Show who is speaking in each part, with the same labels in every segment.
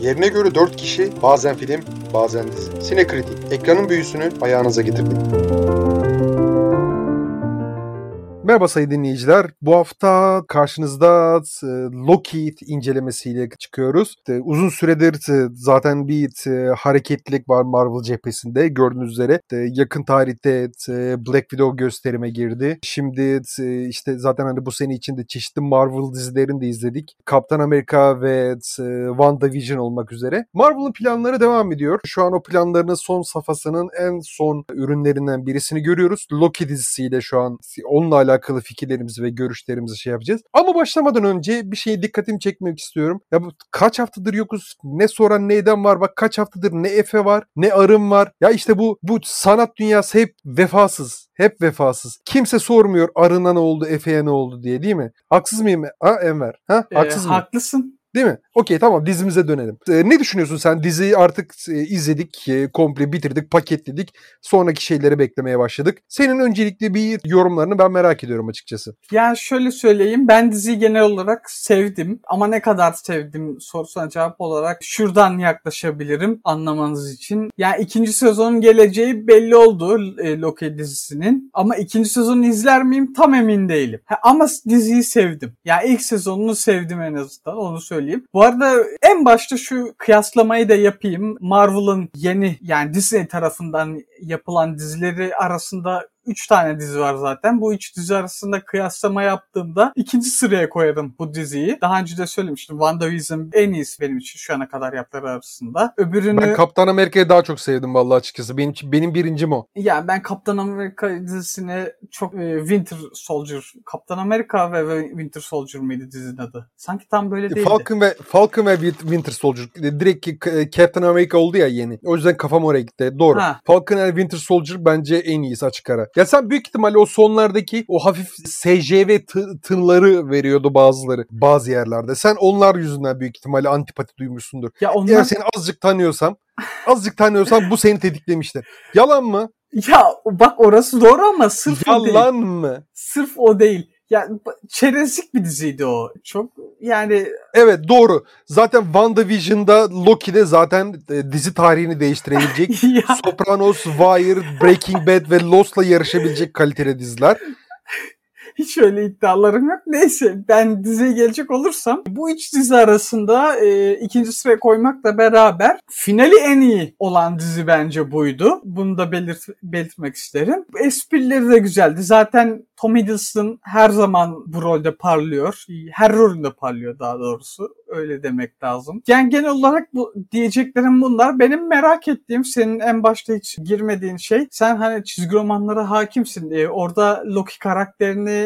Speaker 1: Yerine göre 4 kişi bazen film bazen dizi. Sinekritik ekranın büyüsünü ayağınıza getirdik. Merhaba sayın dinleyiciler. Bu hafta karşınızda e, Loki incelemesiyle çıkıyoruz. E, uzun süredir e, zaten bir hareketlilik var Marvel cephesinde. Gördüğünüz üzere yakın tarihte Black Widow gösterime girdi. Şimdi işte zaten hani bu sene içinde çeşitli Marvel dizilerini de izledik. Kaptan Amerika ve WandaVision olmak üzere. Marvel'ın planları devam ediyor. Şu an o planlarının son safhasının en son ürünlerinden birisini görüyoruz. Loki dizisiyle şu an onunla alakalı alakalı fikirlerimizi ve görüşlerimizi şey yapacağız. Ama başlamadan önce bir şeye dikkatimi çekmek istiyorum. Ya bu kaç haftadır yokuz. Ne soran neyden var. Bak kaç haftadır ne Efe var ne Arım var. Ya işte bu bu sanat dünyası hep vefasız. Hep vefasız. Kimse sormuyor Arın'a ne oldu, Efe'ye ne oldu diye değil mi? Haksız mıyım? Ha Enver? Ha? Haksız
Speaker 2: ee,
Speaker 1: mı?
Speaker 2: Haklısın.
Speaker 1: Değil mi? Okey tamam dizimize dönelim. Ee, ne düşünüyorsun sen? Diziyi artık e, izledik, e, komple bitirdik, paketledik. Sonraki şeyleri beklemeye başladık. Senin öncelikle bir yorumlarını ben merak ediyorum açıkçası.
Speaker 2: Yani şöyle söyleyeyim. Ben diziyi genel olarak sevdim. Ama ne kadar sevdim sorusuna cevap olarak şuradan yaklaşabilirim anlamanız için. Yani ikinci sezonun geleceği belli oldu e, Loki dizisinin. Ama ikinci sezonu izler miyim tam emin değilim. Ha, ama diziyi sevdim. Yani ilk sezonunu sevdim en azından onu söyleyeyim. Bu arada en başta şu kıyaslamayı da yapayım. Marvel'ın yeni yani Disney tarafından yapılan dizileri arasında 3 tane dizi var zaten. Bu 3 dizi arasında kıyaslama yaptığımda ikinci sıraya koyarım bu diziyi. Daha önce de söylemiştim. WandaVision en iyisi benim için şu ana kadar yaptıkları arasında. Öbürünü...
Speaker 1: Ben Kaptan Amerika'yı daha çok sevdim vallahi açıkçası. Benim, benim birincim o.
Speaker 2: Yani ben Kaptan Amerika dizisine çok e, Winter Soldier, Kaptan Amerika ve Winter Soldier mıydı dizinin adı? Sanki tam böyle değildi.
Speaker 1: Falcon ve Falcon ve Winter Soldier. Direkt Captain America oldu ya yeni. O yüzden kafam oraya gitti. Doğru. Ha. Falcon ve Winter Soldier bence en iyisi açık ara. Ya sen büyük ihtimalle o sonlardaki o hafif SJV tınları veriyordu bazıları bazı yerlerde. Sen onlar yüzünden büyük ihtimalle antipati duymuşsundur. Ya onlar... Eğer seni azıcık tanıyorsam azıcık tanıyorsam bu seni tetiklemiştir. Yalan mı?
Speaker 2: Ya bak orası doğru ama sırf
Speaker 1: Yalan
Speaker 2: o değil.
Speaker 1: Yalan mı?
Speaker 2: Sırf o değil. Ya çerezlik bir diziydi o. Çok yani
Speaker 1: Evet doğru. Zaten WandaVision'da Loki'de zaten e, dizi tarihini değiştirebilecek. Sopranos, Wire, Breaking Bad ve Lost'la yarışabilecek kaliteli diziler.
Speaker 2: Hiç öyle iddialarım yok. Neyse ben diziye gelecek olursam bu üç dizi arasında e, ikinci sıraya koymakla beraber finali en iyi olan dizi bence buydu. Bunu da belirt belirtmek isterim. Esprileri de güzeldi. Zaten Tom Hiddleston her zaman bu rolde parlıyor. Her rolünde parlıyor daha doğrusu. Öyle demek lazım. Yani genel olarak bu diyeceklerim bunlar. Benim merak ettiğim senin en başta hiç girmediğin şey. Sen hani çizgi romanlara hakimsin diye. Orada Loki karakterini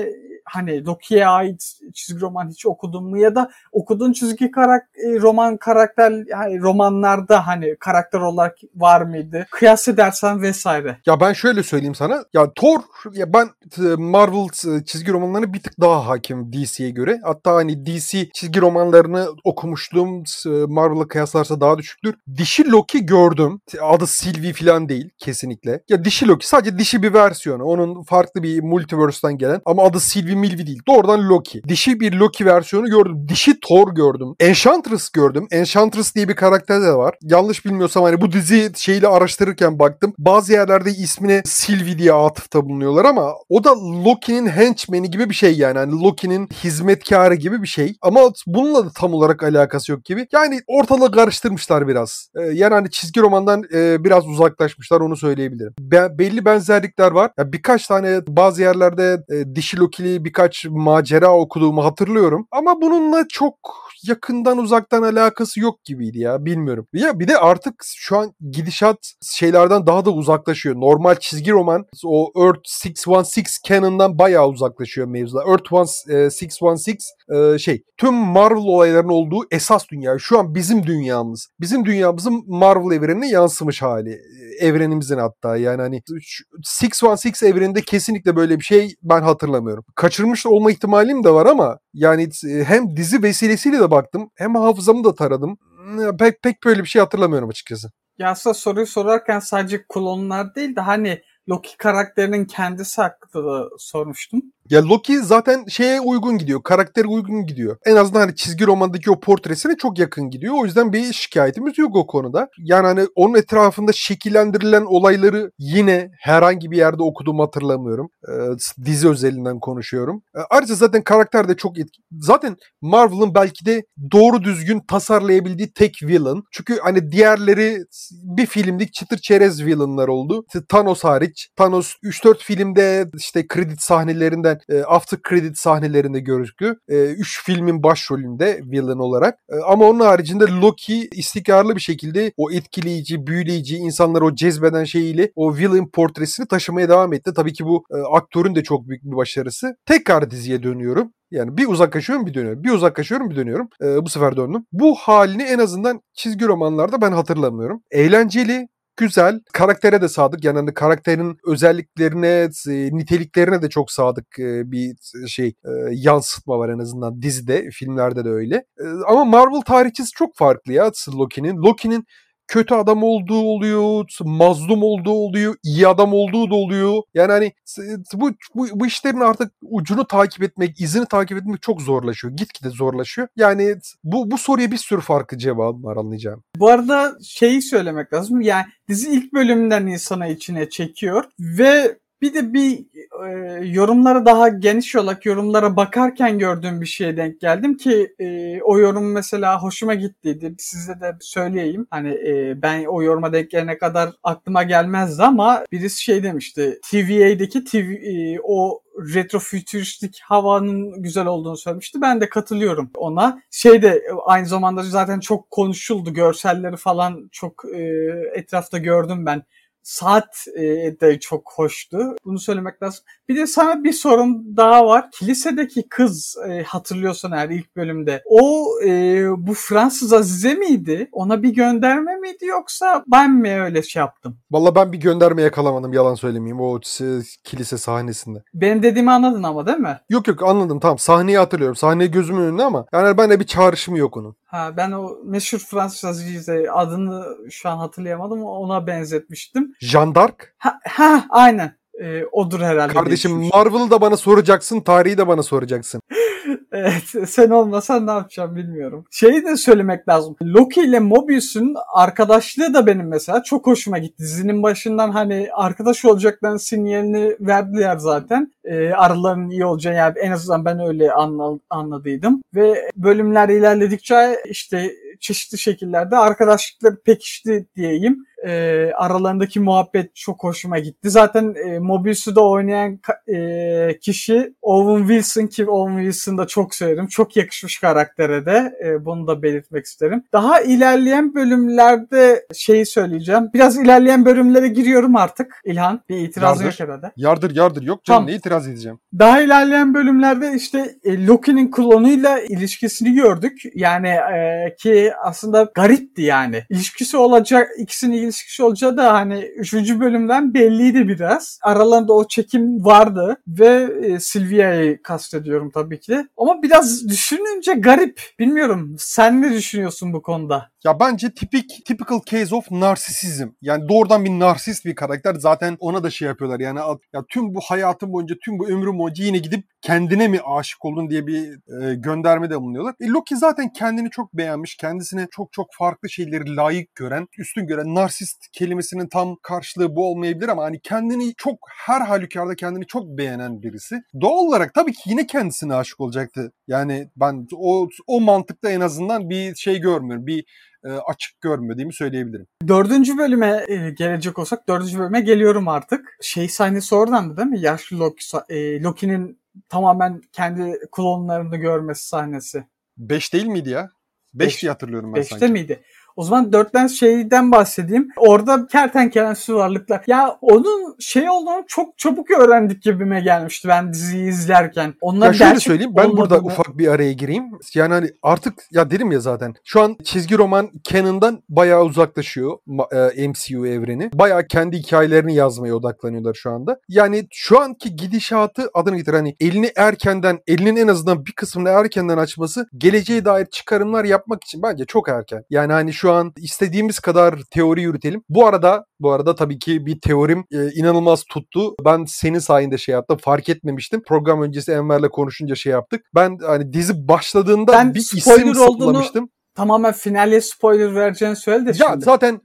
Speaker 2: hani Loki'ye ait çizgi roman hiç okudun mu ya da okuduğun çizgi karak e, roman karakter yani romanlarda hani karakter olarak var mıydı? Kıyas edersen vesaire.
Speaker 1: Ya ben şöyle söyleyeyim sana. Ya Thor ya ben e, Marvel e, çizgi romanlarına bir tık daha hakim DC'ye göre. Hatta hani DC çizgi romanlarını okumuşluğum Marvel'a kıyaslarsa daha düşüktür. Dişi Loki gördüm. Adı Sylvie falan değil kesinlikle. Ya dişi Loki sadece dişi bir versiyonu. Onun farklı bir multiverse'dan gelen ama adı Sylvie Milvi değil. Doğrudan Loki. Dişi bir Loki versiyonu gördüm. Dişi Thor gördüm. Enchantress gördüm. Enchantress diye bir karakter de var. Yanlış bilmiyorsam hani bu dizi şeyle araştırırken baktım. Bazı yerlerde ismine Sylvie diye atıfta bulunuyorlar ama o da Loki'nin henchman'i gibi bir şey yani. Hani Loki'nin hizmetkarı gibi bir şey. Ama bununla da tam olarak alakası yok gibi. Yani ortalığı karıştırmışlar biraz. Ee, yani hani çizgi romandan e, biraz uzaklaşmışlar onu söyleyebilirim. Be- belli benzerlikler var. Yani birkaç tane bazı yerlerde e, dişi Loki'li birkaç macera okuduğumu hatırlıyorum. Ama bununla çok yakından uzaktan alakası yok gibiydi ya bilmiyorum. Ya bir de artık şu an gidişat şeylerden daha da uzaklaşıyor. Normal çizgi roman o Earth 616 canon'dan bayağı uzaklaşıyor mevzular. Earth 616 e, şey tüm Marvel olaylarının olduğu esas dünya. Şu an bizim dünyamız. Bizim dünyamızın Marvel evrenine yansımış hali. Evrenimizin hatta yani hani 616 evreninde kesinlikle böyle bir şey ben hatırlamıyorum. Kaçırmış olma ihtimalim de var ama yani hem dizi vesilesiyle de baktım hem hafızamı da taradım. Pek pek böyle bir şey hatırlamıyorum açıkçası.
Speaker 2: Ya aslında soruyu sorarken sadece klonlar değil de hani Loki karakterinin kendisi hakkında da sormuştum.
Speaker 1: Ya Loki zaten şeye uygun gidiyor. Karaktere uygun gidiyor. En azından hani çizgi romandaki o portresine çok yakın gidiyor. O yüzden bir şikayetimiz yok o konuda. Yani hani onun etrafında şekillendirilen olayları yine herhangi bir yerde okuduğumu hatırlamıyorum. Ee, dizi özelinden konuşuyorum. Ee, ayrıca zaten karakter de çok etki. Zaten Marvel'ın belki de doğru düzgün tasarlayabildiği tek villain. Çünkü hani diğerleri bir filmlik çıtır çerez villainlar oldu. Thanos hariç. Thanos 3-4 filmde işte kredi sahnelerinden e, after credit sahnelerinde. 3 e, filmin başrolünde villain olarak. E, ama onun haricinde Loki istikrarlı bir şekilde o etkileyici, büyüleyici, insanları o cezbeden şeyiyle o villain portresini taşımaya devam etti. Tabii ki bu e, aktörün de çok büyük bir başarısı. Tekrar diziye dönüyorum. Yani bir uzaklaşıyorum bir dönüyorum. Bir uzaklaşıyorum bir dönüyorum. Ee, bu sefer döndüm. Bu halini en azından çizgi romanlarda ben hatırlamıyorum. Eğlenceli, güzel. Karaktere de sadık. Yani hani karakterin özelliklerine, niteliklerine de çok sadık bir şey yansıtma var en azından dizide, filmlerde de öyle. Ama Marvel tarihçisi çok farklı ya Loki'nin. Loki'nin kötü adam olduğu oluyor, mazlum olduğu oluyor, iyi adam olduğu da oluyor. Yani hani bu, bu, bu işlerin artık ucunu takip etmek, izini takip etmek çok zorlaşıyor. Gitgide zorlaşıyor. Yani bu, bu soruya bir sürü farklı cevap var anlayacağım.
Speaker 2: Bu arada şeyi söylemek lazım. Yani dizi ilk bölümden insana içine çekiyor ve bir de bir e, yorumlara daha geniş olarak yorumlara bakarken gördüğüm bir şeye denk geldim ki e, o yorum mesela hoşuma gittiydi. Size de söyleyeyim. Hani e, ben o yoruma denk gelene kadar aklıma gelmezdi ama birisi şey demişti. TVA'deki TV, e, o retrofütüristik havanın güzel olduğunu söylemişti. Ben de katılıyorum ona. Şey de aynı zamanda zaten çok konuşuldu. Görselleri falan çok e, etrafta gördüm ben saat de çok hoştu. Bunu söylemek lazım. Bir de sana bir sorun daha var. Kilisedeki kız e, hatırlıyorsan eğer ilk bölümde. O e, bu Fransız Azize miydi? Ona bir gönderme miydi yoksa ben mi öyle şey yaptım?
Speaker 1: Valla ben bir gönderme yakalamadım yalan söylemeyeyim o kilise sahnesinde.
Speaker 2: Benim dediğimi anladın ama değil mi?
Speaker 1: Yok yok anladım tamam sahneyi hatırlıyorum. Sahne gözümün önünde ama yani ben de bir çağrışımı yok onun.
Speaker 2: Ha, ben o meşhur Fransız Azize adını şu an hatırlayamadım ona benzetmiştim.
Speaker 1: Jean d'Arc?
Speaker 2: Ha, ha aynen. Ee, odur herhalde.
Speaker 1: Kardeşim Marvel'ı da bana soracaksın, tarihi de bana soracaksın.
Speaker 2: evet, sen olmasan ne yapacağım bilmiyorum. Şeyi de söylemek lazım. Loki ile Mobius'un arkadaşlığı da benim mesela çok hoşuma gitti. Dizinin başından hani arkadaş olacaklarının sinyalini verdiler zaten. E, aralarının iyi olacağı yani en azından ben öyle anla, anladıydım. Ve bölümler ilerledikçe işte çeşitli şekillerde arkadaşlıkları pekişti diyeyim e, aralarındaki muhabbet çok hoşuma gitti. Zaten e, Mobius'u oynayan e, kişi Owen Wilson ki Owen Wilson'ı da çok severim. Çok yakışmış karaktere de. E, bunu da belirtmek isterim. Daha ilerleyen bölümlerde şeyi söyleyeceğim. Biraz ilerleyen bölümlere giriyorum artık. İlhan bir itiraz yok herhalde.
Speaker 1: Yardır yardır yok canım tamam. ne itiraz edeceğim.
Speaker 2: Daha ilerleyen bölümlerde işte e, Loki'nin klonuyla ilişkisini gördük. Yani e, ki aslında garipti yani. İlişkisi olacak ikisinin ilişkisi olacağı da hani 3. bölümden belliydi biraz. Aralarında o çekim vardı ve e, Sylvia'yı kastediyorum tabii ki. Ama biraz düşününce garip. Bilmiyorum. Sen ne düşünüyorsun bu konuda?
Speaker 1: Ya bence tipik typical case of narsisizm. Yani doğrudan bir narsist bir karakter. Zaten ona da şey yapıyorlar. Yani ya tüm bu hayatım boyunca, tüm bu ömrüm boyunca yine gidip kendine mi aşık oldun diye bir e, gönderme de bulunuyorlar. E, Loki zaten kendini çok beğenmiş. Kendisine çok çok farklı şeyleri layık gören, üstün gören narsist kelimesinin tam karşılığı bu olmayabilir ama hani kendini çok her halükarda kendini çok beğenen birisi. Doğal olarak tabii ki yine kendisine aşık olacaktı. Yani ben o o mantıkta en azından bir şey görmüyorum. Bir e, açık görmediğimi söyleyebilirim.
Speaker 2: Dördüncü bölüme e, gelecek olsak dördüncü bölüme geliyorum artık. Şey sahnesi oradandı değil mi? Yaşlı Loki, e, Loki'nin tamamen kendi klonlarını görmesi sahnesi.
Speaker 1: Beş değil miydi ya? Beş, Beş diye hatırlıyorum ben
Speaker 2: beşte sanki. miydi? O zaman dörtten şeyden bahsedeyim. Orada kertenkelensi varlıklar. Ya onun şey olduğunu çok çabuk öğrendik gibime gelmişti ben diziyi izlerken.
Speaker 1: Onlar ya şöyle söyleyeyim ben burada mı? ufak bir araya gireyim. Yani hani artık ya dedim ya zaten şu an çizgi roman canon'dan bayağı uzaklaşıyor MCU e, evreni. Bayağı kendi hikayelerini yazmaya odaklanıyorlar şu anda. Yani şu anki gidişatı adını getir hani elini erkenden elinin en azından bir kısmını erkenden açması geleceğe dair çıkarımlar yapmak için bence çok erken. Yani hani şu şu an istediğimiz kadar teori yürütelim. Bu arada bu arada tabii ki bir teorim e, inanılmaz tuttu. Ben senin sayende şey yaptım. Fark etmemiştim. Program öncesi Enver'le konuşunca şey yaptık. Ben hani dizi başladığında
Speaker 2: Ben
Speaker 1: bir isim
Speaker 2: olduğunu. Tamamen finale spoiler vereceğini söyle de
Speaker 1: Ya
Speaker 2: şimdi.
Speaker 1: zaten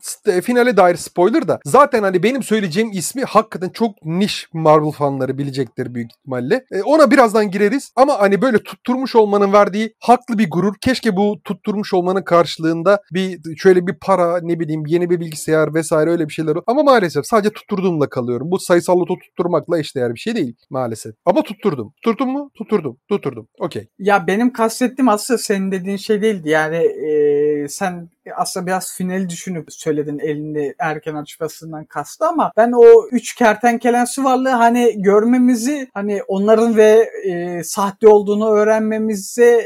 Speaker 1: s- finale dair spoiler da zaten hani benim söyleyeceğim ismi hakikaten çok niş Marvel fanları bilecektir büyük ihtimalle. E, ona birazdan gireriz ama hani böyle tutturmuş olmanın verdiği haklı bir gurur. Keşke bu tutturmuş olmanın karşılığında bir şöyle bir para ne bileyim yeni bir bilgisayar vesaire öyle bir şeyler. Ama maalesef sadece tutturduğumla kalıyorum. Bu sayısal loto tutturmakla eşdeğer bir şey değil maalesef. Ama tutturdum. Tutturdum mu? Tutturdum. Tutturdum. Okey.
Speaker 2: Ya benim kastettiğim aslında senin dediğin şey değildi. Yani e, sen aslında biraz finali düşünüp söyledin elini erken açmasından kastı ama ben o üç kertenkelensi varlığı hani görmemizi hani onların ve e, sahte olduğunu öğrenmemize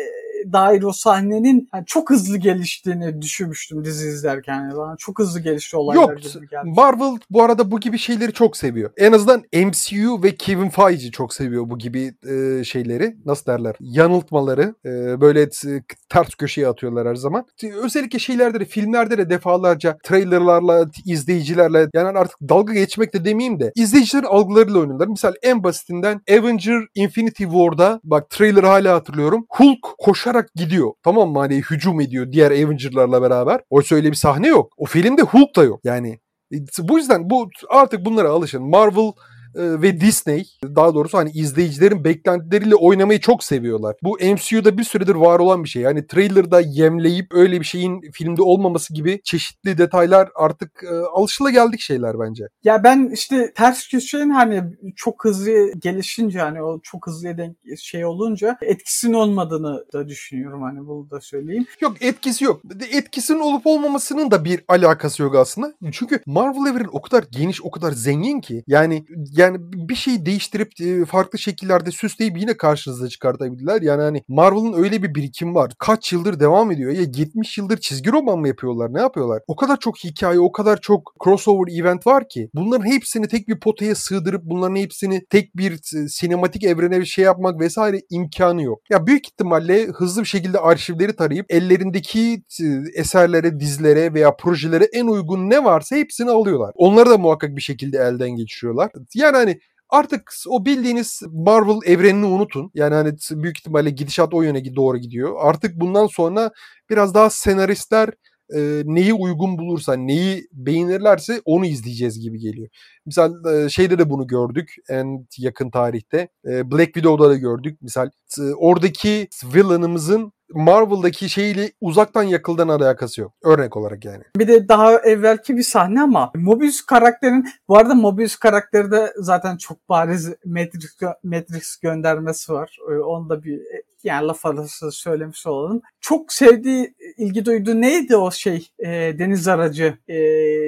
Speaker 2: dair o sahnenin hani çok hızlı geliştiğini düşünmüştüm dizi izlerken. Yani bana çok hızlı gelişti olaylar
Speaker 1: Yok.
Speaker 2: gibi geldi.
Speaker 1: Marvel bu arada bu gibi şeyleri çok seviyor. En azından MCU ve Kevin Feige çok seviyor bu gibi e, şeyleri. Nasıl derler? Yanıltmaları. E, böyle t- ters köşeye atıyorlar her zaman. Özellikle şeylerde de filmlerde de defalarca trailerlarla, izleyicilerle yani artık dalga geçmek de demeyeyim de izleyicilerin algılarıyla oynuyorlar. Misal en basitinden Avenger Infinity War'da bak trailer'ı hala hatırlıyorum. Hulk koşarak gidiyor. Tamam mı? Hani hücum ediyor diğer Avenger'larla beraber. Oysa öyle bir sahne yok. O filmde Hulk da yok. Yani e, bu yüzden bu artık bunlara alışın. Marvel ve Disney daha doğrusu hani izleyicilerin beklentileriyle oynamayı çok seviyorlar. Bu MCU'da bir süredir var olan bir şey. Yani trailer'da yemleyip öyle bir şeyin filmde olmaması gibi çeşitli detaylar artık e, alışılageldik şeyler bence.
Speaker 2: Ya ben işte ters köşenin hani çok hızlı gelişince hani o çok hızlı denk şey olunca etkisinin olmadığını da düşünüyorum hani bunu da söyleyeyim.
Speaker 1: Yok etkisi yok. Etkisinin olup olmamasının da bir alakası yok aslında. Çünkü Marvel evreni o kadar geniş, o kadar zengin ki yani yani bir şeyi değiştirip e, farklı şekillerde süsleyip yine karşınıza çıkartabilirler. Yani hani Marvel'ın öyle bir birikim var. Kaç yıldır devam ediyor. Ya 70 yıldır çizgi roman mı yapıyorlar? Ne yapıyorlar? O kadar çok hikaye, o kadar çok crossover event var ki bunların hepsini tek bir potaya sığdırıp bunların hepsini tek bir e, sinematik evrene bir şey yapmak vesaire imkanı yok. Ya büyük ihtimalle hızlı bir şekilde arşivleri tarayıp ellerindeki e, eserlere, dizilere veya projelere en uygun ne varsa hepsini alıyorlar. Onları da muhakkak bir şekilde elden geçiriyorlar. Yani hani artık o bildiğiniz Marvel evrenini unutun. Yani hani büyük ihtimalle gidişat o yöne doğru gidiyor. Artık bundan sonra biraz daha senaristler e, neyi uygun bulursa, neyi beğenirlerse onu izleyeceğiz gibi geliyor. Misal e, şeyde de bunu gördük en yakın tarihte. E, Black Widow'da da gördük. Misal e, oradaki villain'ımızın Marvel'daki şeyle uzaktan yakıldan alakası yok. Örnek olarak yani.
Speaker 2: Bir de daha evvelki bir sahne ama Mobius karakterin bu arada Mobius karakteri de zaten çok bariz Matrix, Matrix göndermesi var. Ee, Onu da bir yani laf arası söylemiş olalım. Çok sevdiği, ilgi duyduğu neydi o şey e, deniz aracı e,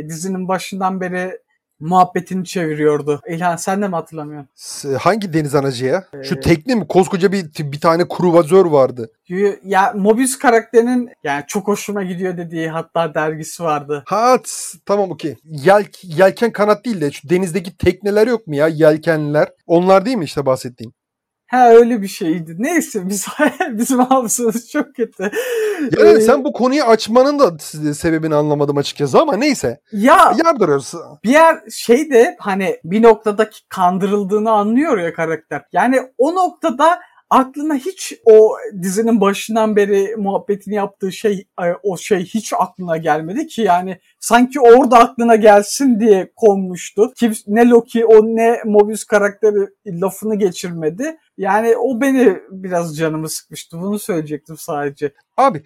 Speaker 2: dizinin başından beri muhabbetini çeviriyordu. İlhan sen de mi hatırlamıyorsun?
Speaker 1: Hangi deniz anacı ya? Şu
Speaker 2: Ee,
Speaker 1: tekne mi? Koskoca bir bir tane kruvazör vardı.
Speaker 2: Ya Mobius karakterinin yani çok hoşuma gidiyor dediği hatta dergisi vardı.
Speaker 1: Ha tamam okey. Yel, yelken kanat değil de şu denizdeki tekneler yok mu ya? Yelkenliler. Onlar değil mi işte bahsettiğin?
Speaker 2: Ha öyle bir şeydi. Neyse biz bizim hafızamız çok kötü.
Speaker 1: Yani
Speaker 2: Ee,
Speaker 1: sen bu konuyu açmanın da sebebini anlamadım açıkçası ama neyse.
Speaker 2: ya
Speaker 1: Yardırıyoruz.
Speaker 2: bir yer şey de hani bir noktada kandırıldığını anlıyor ya karakter. Yani o noktada aklına hiç o dizinin başından beri muhabbetini yaptığı şey o şey hiç aklına gelmedi ki yani sanki orada aklına gelsin diye konmuştu. Kim, ne Loki o ne Mobius karakteri lafını geçirmedi. Yani o beni biraz canımı sıkmıştı. Bunu söyleyecektim sadece.
Speaker 1: Abi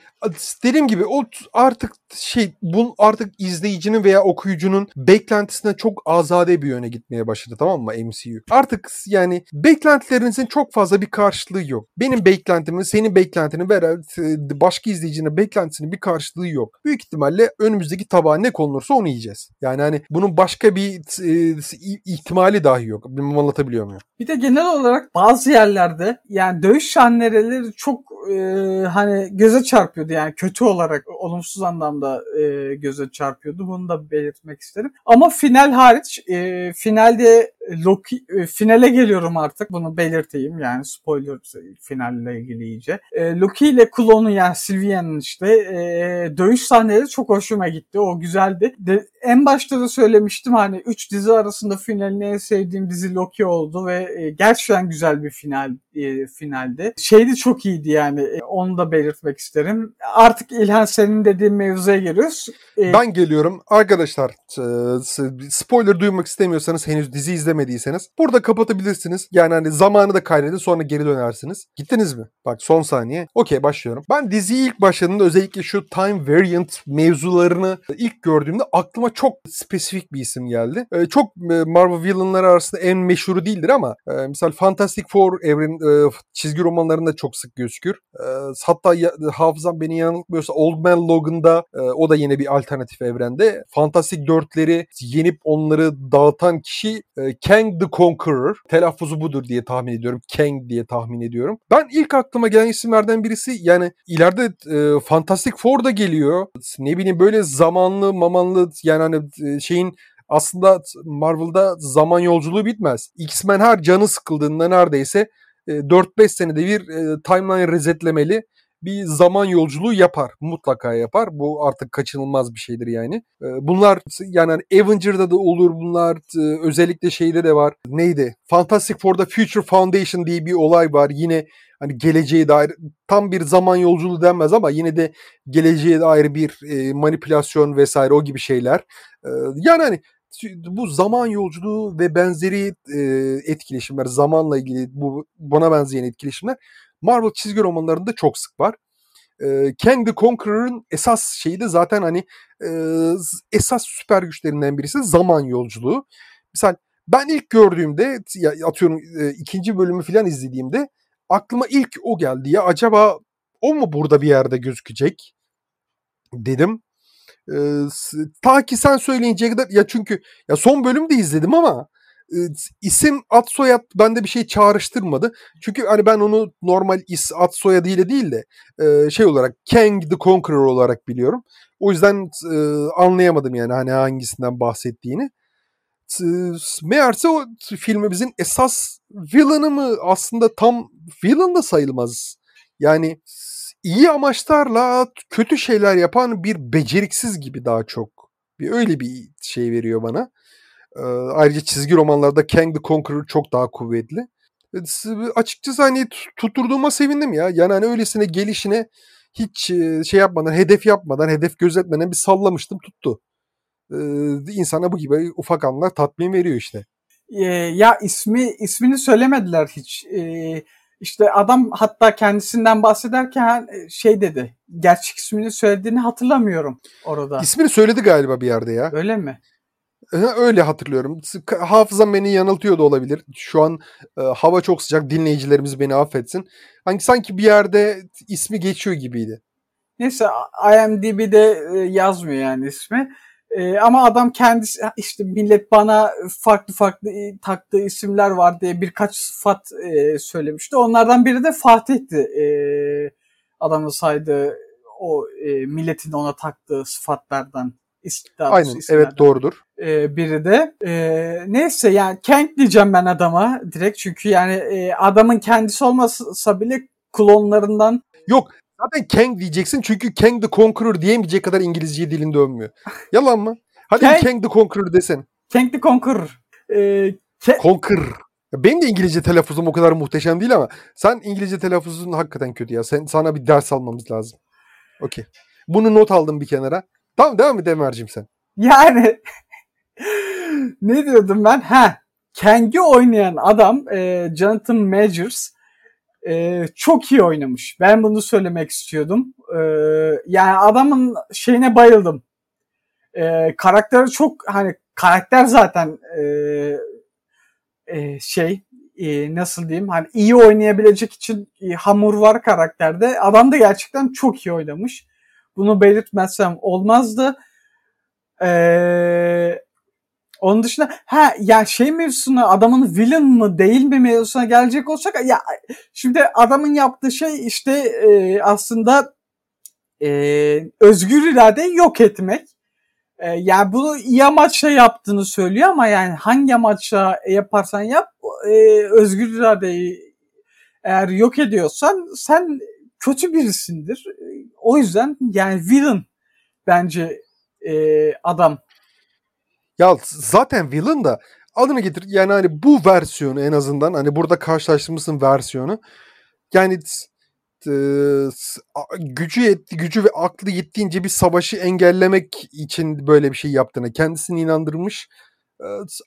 Speaker 1: dediğim gibi o artık şey bu artık izleyicinin veya okuyucunun beklentisine çok azade bir yöne gitmeye başladı tamam mı MCU? Artık yani beklentilerinizin çok fazla bir karşılığı yok. Benim beklentimin, senin beklentinin veya e, başka izleyicinin beklentisinin bir karşılığı yok. Büyük ihtimalle önümüzdeki tabağa ne konulursa onu yiyeceğiz. Yani hani bunun başka bir e, ihtimali dahi yok. Bilmem anlatabiliyor muyum?
Speaker 2: Bir de genel olarak bazı yerlerde yani dövüş sahneleri çok e, hani göze çarpıyordu yani kötü olarak olumsuz anlamda e, göze çarpıyordu. Bunu da belirtmek isterim. Ama final hariç e, finalde Loki e, finale geliyorum artık bunu belirteyim yani spoiler finalle ilgili iyice. E, Loki ile klonu yani Sylvia'nın işte e, dövüş sahneleri çok hoşuma gitti. O güzeldi. De, en başta da söylemiştim hani 3 dizi arasında finalini en sevdiğim dizi Loki oldu ve e, gerçekten güzel bir final e, finalde. Şeydi çok iyiydi yani e, onu da belirtmek isterim. Artık İlhan senin dediğin mevzuya geliyoruz.
Speaker 1: E, ben geliyorum. Arkadaşlar spoiler duymak istemiyorsanız henüz dizi izlemediyseniz burada kapatabilirsiniz. Yani hani zamanı da kaydedin sonra geri dönersiniz. Gittiniz mi? Bak son saniye. Okey başlıyorum. Ben diziyi ilk başladığımda özellikle şu time variant mevzularını ilk gördüğümde aklıma çok spesifik bir isim geldi. Ee, çok e, Marvel villainları arasında en meşhuru değildir ama e, misal Fantastic Four evren e, çizgi romanlarında çok sık gözükür. E, hatta ya, hafızam beni yanıltmıyorsa Old Man Logan'da e, o da yine bir alternatif evrende. Fantastic Dörtleri yenip onları dağıtan kişi e, Kang the Conqueror. Telaffuzu budur diye tahmin ediyorum. Kang diye tahmin ediyorum. Ben ilk aklıma gelen isimlerden birisi yani ileride e, Fantastic Four da geliyor. Ne bileyim böyle zamanlı mamanlı yani hani e, şeyin aslında Marvel'da zaman yolculuğu bitmez. X-Men her canı sıkıldığında neredeyse 4-5 senede bir e, timeline resetlemeli bir zaman yolculuğu yapar. Mutlaka yapar. Bu artık kaçınılmaz bir şeydir yani. E, bunlar yani hani Avenger'da da olur bunlar. Özellikle şeyde de var. Neydi? Fantastic Four'da Future Foundation diye bir olay var. Yine hani geleceğe dair tam bir zaman yolculuğu denmez ama yine de geleceğe dair bir e, manipülasyon vesaire o gibi şeyler. E, yani hani bu zaman yolculuğu ve benzeri e, etkileşimler, zamanla ilgili bu buna benzeyen etkileşimler Marvel çizgi romanlarında çok sık var. E, Kang the Conqueror'ın esas şeyi de zaten hani e, esas süper güçlerinden birisi zaman yolculuğu. Misal ben ilk gördüğümde atıyorum e, ikinci bölümü falan izlediğimde aklıma ilk o geldi ya acaba o mu burada bir yerde gözükecek dedim. Ee, ta ki sen söyleyinceye kadar ya çünkü ya son bölümü de izledim ama isim ad soyad bende bir şey çağrıştırmadı. Çünkü hani ben onu normal is ad soyadıyla değil de e, şey olarak Kang the Conqueror olarak biliyorum. O yüzden e, anlayamadım yani hani hangisinden bahsettiğini. E, meğerse o filmimizin esas villain'ı mı aslında tam villain da sayılmaz. Yani iyi amaçlarla kötü şeyler yapan bir beceriksiz gibi daha çok. Bir öyle bir şey veriyor bana. Ayrıca çizgi romanlarda Kang the Conqueror çok daha kuvvetli. Açıkçası hani tutturduğuma sevindim ya. Yani hani öylesine gelişine hiç şey yapmadan, hedef yapmadan, hedef gözetmeden bir sallamıştım tuttu. Ee, insana bu gibi ufak anlar tatmin veriyor işte.
Speaker 2: Ee, ya ismi ismini söylemediler hiç. Ee, işte adam hatta kendisinden bahsederken e, şey dedi. Gerçek ismini söylediğini hatırlamıyorum orada.
Speaker 1: İsmini söyledi galiba bir yerde ya.
Speaker 2: Öyle mi?
Speaker 1: Öyle hatırlıyorum. Hafızam beni yanıltıyor da olabilir. Şu an e, hava çok sıcak. Dinleyicilerimiz beni affetsin. Hani sanki bir yerde ismi geçiyor gibiydi.
Speaker 2: Neyse IMDb'de e, yazmıyor yani ismi. E, ama adam kendisi işte millet bana farklı farklı e, taktığı isimler var diye birkaç sıfat e, söylemişti. Onlardan biri de Fatih'ti. E, adamın saydığı o e, milletin ona taktığı sıfatlardan.
Speaker 1: Aynen isimlerden. evet doğrudur.
Speaker 2: E, biri de e, neyse yani Kang diyeceğim ben adama direkt çünkü yani e, adamın kendisi olmasa bile klonlarından
Speaker 1: Yok Zaten Kang diyeceksin çünkü Kang the Conqueror diyemeyecek kadar İngilizce dilinde övmüyor. Yalan mı? Hadi Kang, Kang the Conqueror desen.
Speaker 2: Kang the Conqueror. Ee,
Speaker 1: Ke- Conqueror. Benim de İngilizce telaffuzum o kadar muhteşem değil ama sen İngilizce telaffuzun hakikaten kötü ya. Sen, sana bir ders almamız lazım. Okey. Bunu not aldım bir kenara. Tamam devam et Emer'cim sen.
Speaker 2: Yani ne diyordum ben? Ha, Kang'i oynayan adam e, Jonathan Majors e, çok iyi oynamış. Ben bunu söylemek istiyordum. E, yani adamın şeyine bayıldım. E, karakteri çok hani karakter zaten e, e, şey e, nasıl diyeyim hani iyi oynayabilecek için e, hamur var karakterde. Adam da gerçekten çok iyi oynamış. Bunu belirtmezsem olmazdı. Eee onun dışında ha ya şey mevzusuna adamın villain mı değil mi mevzusuna gelecek olsak ya şimdi adamın yaptığı şey işte e, aslında e, özgür irade yok etmek. E, yani bunu iyi amaçla yaptığını söylüyor ama yani hangi amaçla yaparsan yap e, özgür iradeyi eğer yok ediyorsan sen kötü birisindir. O yüzden yani villain bence e, adam.
Speaker 1: Ya zaten villain da adını getir yani hani bu versiyonu en azından hani burada karşılaştığımızın versiyonu yani gücü yetti, gücü ve aklı yettiğince bir savaşı engellemek için böyle bir şey yaptığını kendisini inandırmış. E,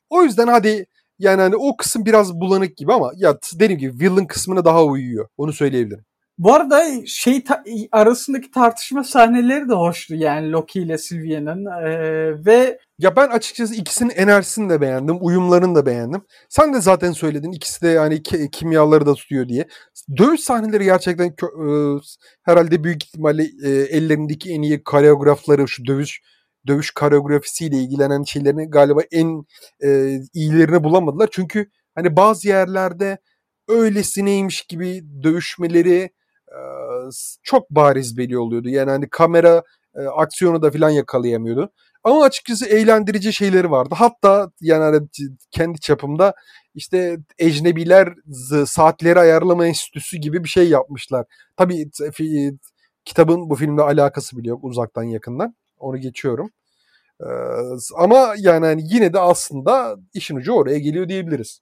Speaker 1: o yüzden hadi yani hani o kısım biraz bulanık gibi ama ya dediğim gibi villain kısmına daha uyuyor. Onu söyleyebilirim.
Speaker 2: Bu arada şey ta- arasındaki tartışma sahneleri de hoştu yani Loki ile Sylvia'nın ee, ve
Speaker 1: ya ben açıkçası ikisinin enerjisini de beğendim, uyumlarını da beğendim. Sen de zaten söyledin ikisi de yani kimyaları da tutuyor diye. Dövüş sahneleri gerçekten e, herhalde büyük ihtimalle e, ellerindeki en iyi koreografları şu dövüş dövüş koreografisiyle ilgilenen şeylerini galiba en e, iyilerini bulamadılar. Çünkü hani bazı yerlerde öylesineymiş gibi dövüşmeleri çok bariz belli oluyordu. Yani hani kamera e, aksiyonu da falan yakalayamıyordu. Ama açıkçası eğlendirici şeyleri vardı. Hatta yani hani kendi çapımda işte ecnebiler saatleri ayarlama enstitüsü gibi bir şey yapmışlar. Tabii kitabın bu filmle alakası bile yok uzaktan yakından. Onu geçiyorum. Ee, ama yani hani yine de aslında işin ucu oraya geliyor diyebiliriz.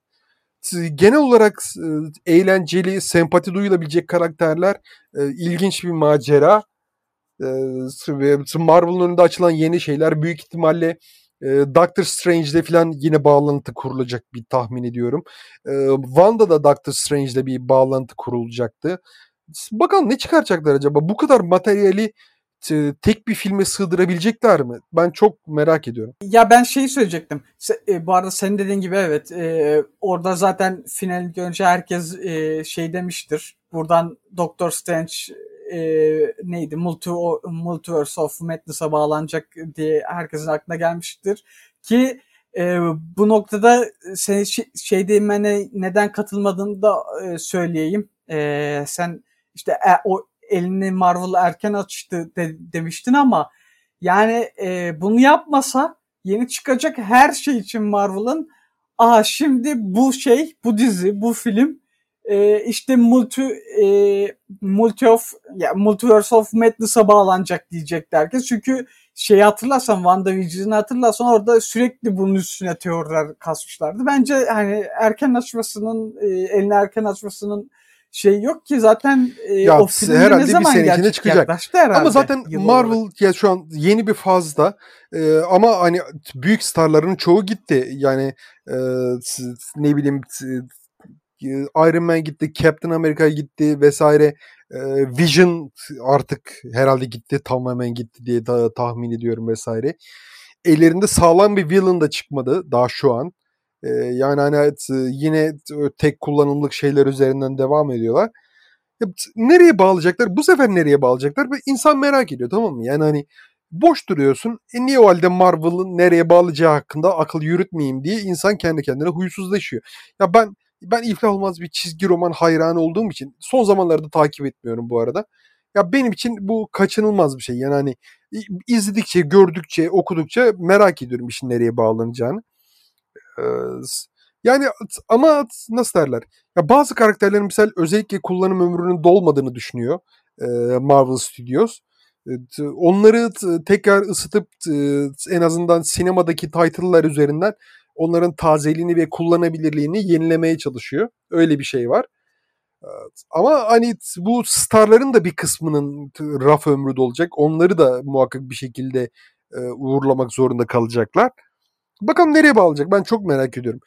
Speaker 1: Genel olarak eğlenceli, sempati duyulabilecek karakterler, e, ilginç bir macera. E, Marvel'ın önünde açılan yeni şeyler büyük ihtimalle e, Doctor Strange'de falan yine bağlantı kurulacak bir tahmin ediyorum. E, Wanda da Doctor Strange'de bir bağlantı kurulacaktı. Bakalım ne çıkaracaklar acaba? Bu kadar materyali tek bir filme sığdırabilecekler mi? Ben çok merak ediyorum.
Speaker 2: Ya ben şeyi söyleyecektim. E, bu arada senin dediğin gibi evet. E, orada zaten final önce herkes e, şey demiştir. Buradan Doctor Strange e, neydi? Multi, Multiverse of Madness'a bağlanacak diye herkesin aklına gelmiştir. Ki e, bu noktada sen şey değinmene neden katılmadığını da e, söyleyeyim. E, sen işte e, o elini Marvel erken açtı de, demiştin ama yani e, bunu yapmasa yeni çıkacak her şey için Marvel'ın aha şimdi bu şey, bu dizi, bu film e, işte multi e, multi of ya multiverse of madness'a bağlanacak diyecekler herkes. Çünkü şeyi hatırlarsan WandaVision'ı hatırlarsan orada sürekli bunun üstüne teoriler kasmışlardı. Bence hani erken açmasının e, elini erken açmasının şey yok ki zaten e, ya, o film herhalde ne zaman bir sene çıkacak.
Speaker 1: Ama zaten Marvel olarak. ya şu an yeni bir fazda e, ama hani büyük starların çoğu gitti. Yani e, ne bileyim e, Iron Man gitti, Captain America gitti vesaire. E, Vision artık herhalde gitti, tamamen gitti diye da, tahmin ediyorum vesaire. Ellerinde sağlam bir villain da çıkmadı daha şu an. E, yani hani evet, yine tek kullanımlık şeyler üzerinden devam ediyorlar. Ya, nereye bağlayacaklar? Bu sefer nereye bağlayacaklar? Ve insan merak ediyor tamam mı? Yani hani boş duruyorsun. E niye o halde Marvel'ın nereye bağlayacağı hakkında akıl yürütmeyeyim diye insan kendi kendine huysuzlaşıyor. Ya ben ben iflah olmaz bir çizgi roman hayranı olduğum için son zamanlarda takip etmiyorum bu arada. Ya benim için bu kaçınılmaz bir şey. Yani hani izledikçe, gördükçe, okudukça merak ediyorum işin nereye bağlanacağını yani ama nasıl derler? Ya bazı karakterlerin misal özellikle kullanım ömrünün dolmadığını düşünüyor Marvel Studios. Onları tekrar ısıtıp en azından sinemadaki title'lar üzerinden onların tazeliğini ve kullanabilirliğini yenilemeye çalışıyor. Öyle bir şey var. Ama hani bu starların da bir kısmının raf ömrü dolacak. Onları da muhakkak bir şekilde uğurlamak zorunda kalacaklar. Bakalım nereye bağlayacak ben çok merak ediyorum.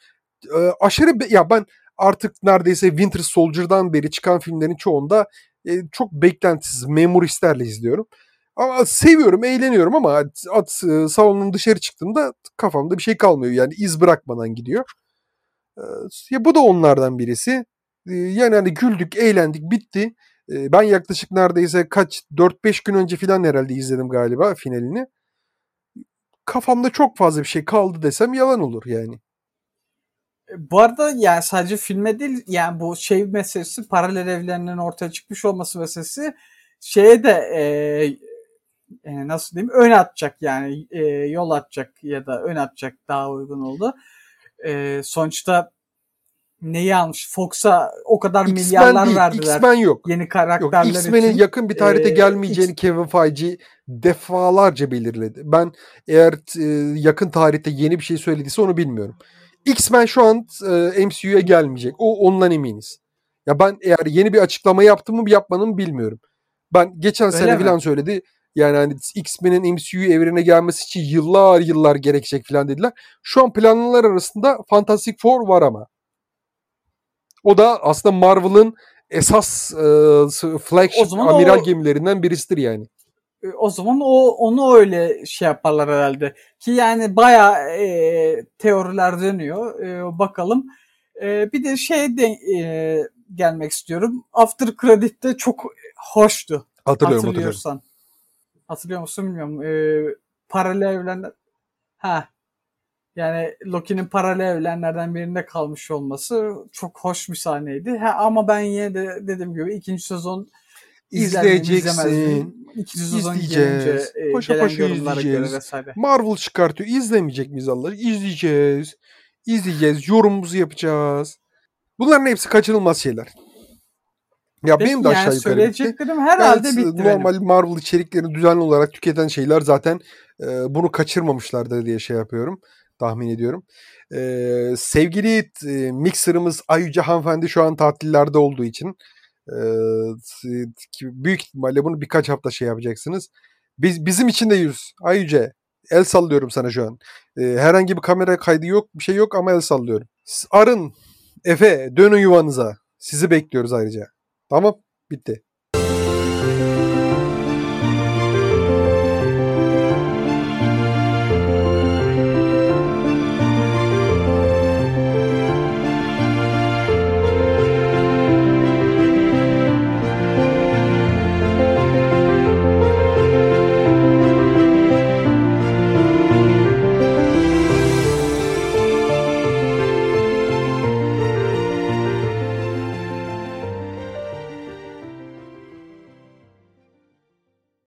Speaker 1: Ee, aşırı be- ya ben artık neredeyse Winter Soldier'dan beri çıkan filmlerin çoğunda e, çok beklentisiz memuristlerle izliyorum. Ama seviyorum, eğleniyorum ama at, at e, salonun dışarı çıktığımda kafamda bir şey kalmıyor. Yani iz bırakmadan gidiyor. Ee, ya bu da onlardan birisi. Ee, yani hani güldük, eğlendik, bitti. Ee, ben yaklaşık neredeyse kaç 4-5 gün önce falan herhalde izledim galiba finalini kafamda çok fazla bir şey kaldı desem yalan olur yani.
Speaker 2: E, bu arada yani sadece filme değil yani bu şey meselesi paralel evlerinin ortaya çıkmış olması meselesi şeye de e, e, nasıl diyeyim ön atacak yani e, yol atacak ya da ön atacak daha uygun oldu. E, sonuçta neyi almış? Fox'a o kadar
Speaker 1: X-Men
Speaker 2: milyarlar
Speaker 1: değil,
Speaker 2: verdiler.
Speaker 1: X-Men yok.
Speaker 2: Yeni
Speaker 1: Yok,
Speaker 2: karakterler
Speaker 1: X-Men'in
Speaker 2: için.
Speaker 1: yakın bir tarihte
Speaker 2: Ee,
Speaker 1: gelmeyeceğini
Speaker 2: X-
Speaker 1: Kevin Feige defalarca belirledi. Ben eğer e, yakın tarihte yeni bir şey söylediyse onu bilmiyorum. X-Men şu an e, MCU'ya gelmeyecek. O ondan eminiz. Ya ben eğer yeni bir açıklama yaptım mı yapmadım bilmiyorum. Ben geçen
Speaker 2: Öyle
Speaker 1: sene
Speaker 2: mi?
Speaker 1: falan söyledi. Yani hani X-Men'in MCU evrene gelmesi için yıllar yıllar gerekecek falan dediler. Şu an planlar arasında Fantastic Four var ama. O da aslında Marvel'ın esas e, flagship amiral
Speaker 2: o-
Speaker 1: gemilerinden birisidir yani.
Speaker 2: E, o zaman o onu öyle şey yaparlar herhalde. Ki yani bayağı e, teoriler dönüyor. E, bakalım. E, bir de şey de e, gelmek istiyorum. After Credit'te çok hoştu.
Speaker 1: Hatırlıyorum hatırlıyorum.
Speaker 2: Hatırlıyorsan. Hatırlıyor musun bilmiyorum. E, paralel evrenler ha yani Loki'nin paralel evrenlerden birinde kalmış olması çok hoş bir sahneydi. Ha, ama ben yine de dediğim gibi ikinci sezon
Speaker 1: İzleyeceksin.
Speaker 2: İkinci sezon
Speaker 1: İzleyeceğiz.
Speaker 2: gelince e,
Speaker 1: Paşa
Speaker 2: gelen
Speaker 1: paşa
Speaker 2: yorumlara göre
Speaker 1: izleyeceğiz.
Speaker 2: vesaire.
Speaker 1: Marvel çıkartıyor. İzlemeyecek miyiz Allah? İzleyeceğiz. İzleyeceğiz. Yorumumuzu yapacağız. Bunların hepsi kaçınılmaz şeyler. Ya
Speaker 2: Peki
Speaker 1: benim de aşağı
Speaker 2: yani
Speaker 1: yukarı bitti.
Speaker 2: söyleyeceklerim herhalde
Speaker 1: Ben,
Speaker 2: bitti
Speaker 1: normal
Speaker 2: benim.
Speaker 1: Marvel içeriklerini düzenli olarak tüketen şeyler zaten e, bunu kaçırmamışlardır diye şey yapıyorum. Tahmin ediyorum. E, sevgili e, mixer'ımız Ayüce hanımefendi şu an tatillerde olduğu için e, büyük ihtimalle bunu birkaç hafta şey yapacaksınız. Biz bizim için de yüz. Ayüce el sallıyorum sana şu an. E, herhangi bir kamera kaydı yok, bir şey yok ama el sallıyorum. Arın, Efe dönün yuvanıza. Sizi bekliyoruz ayrıca. Tamam, bitti.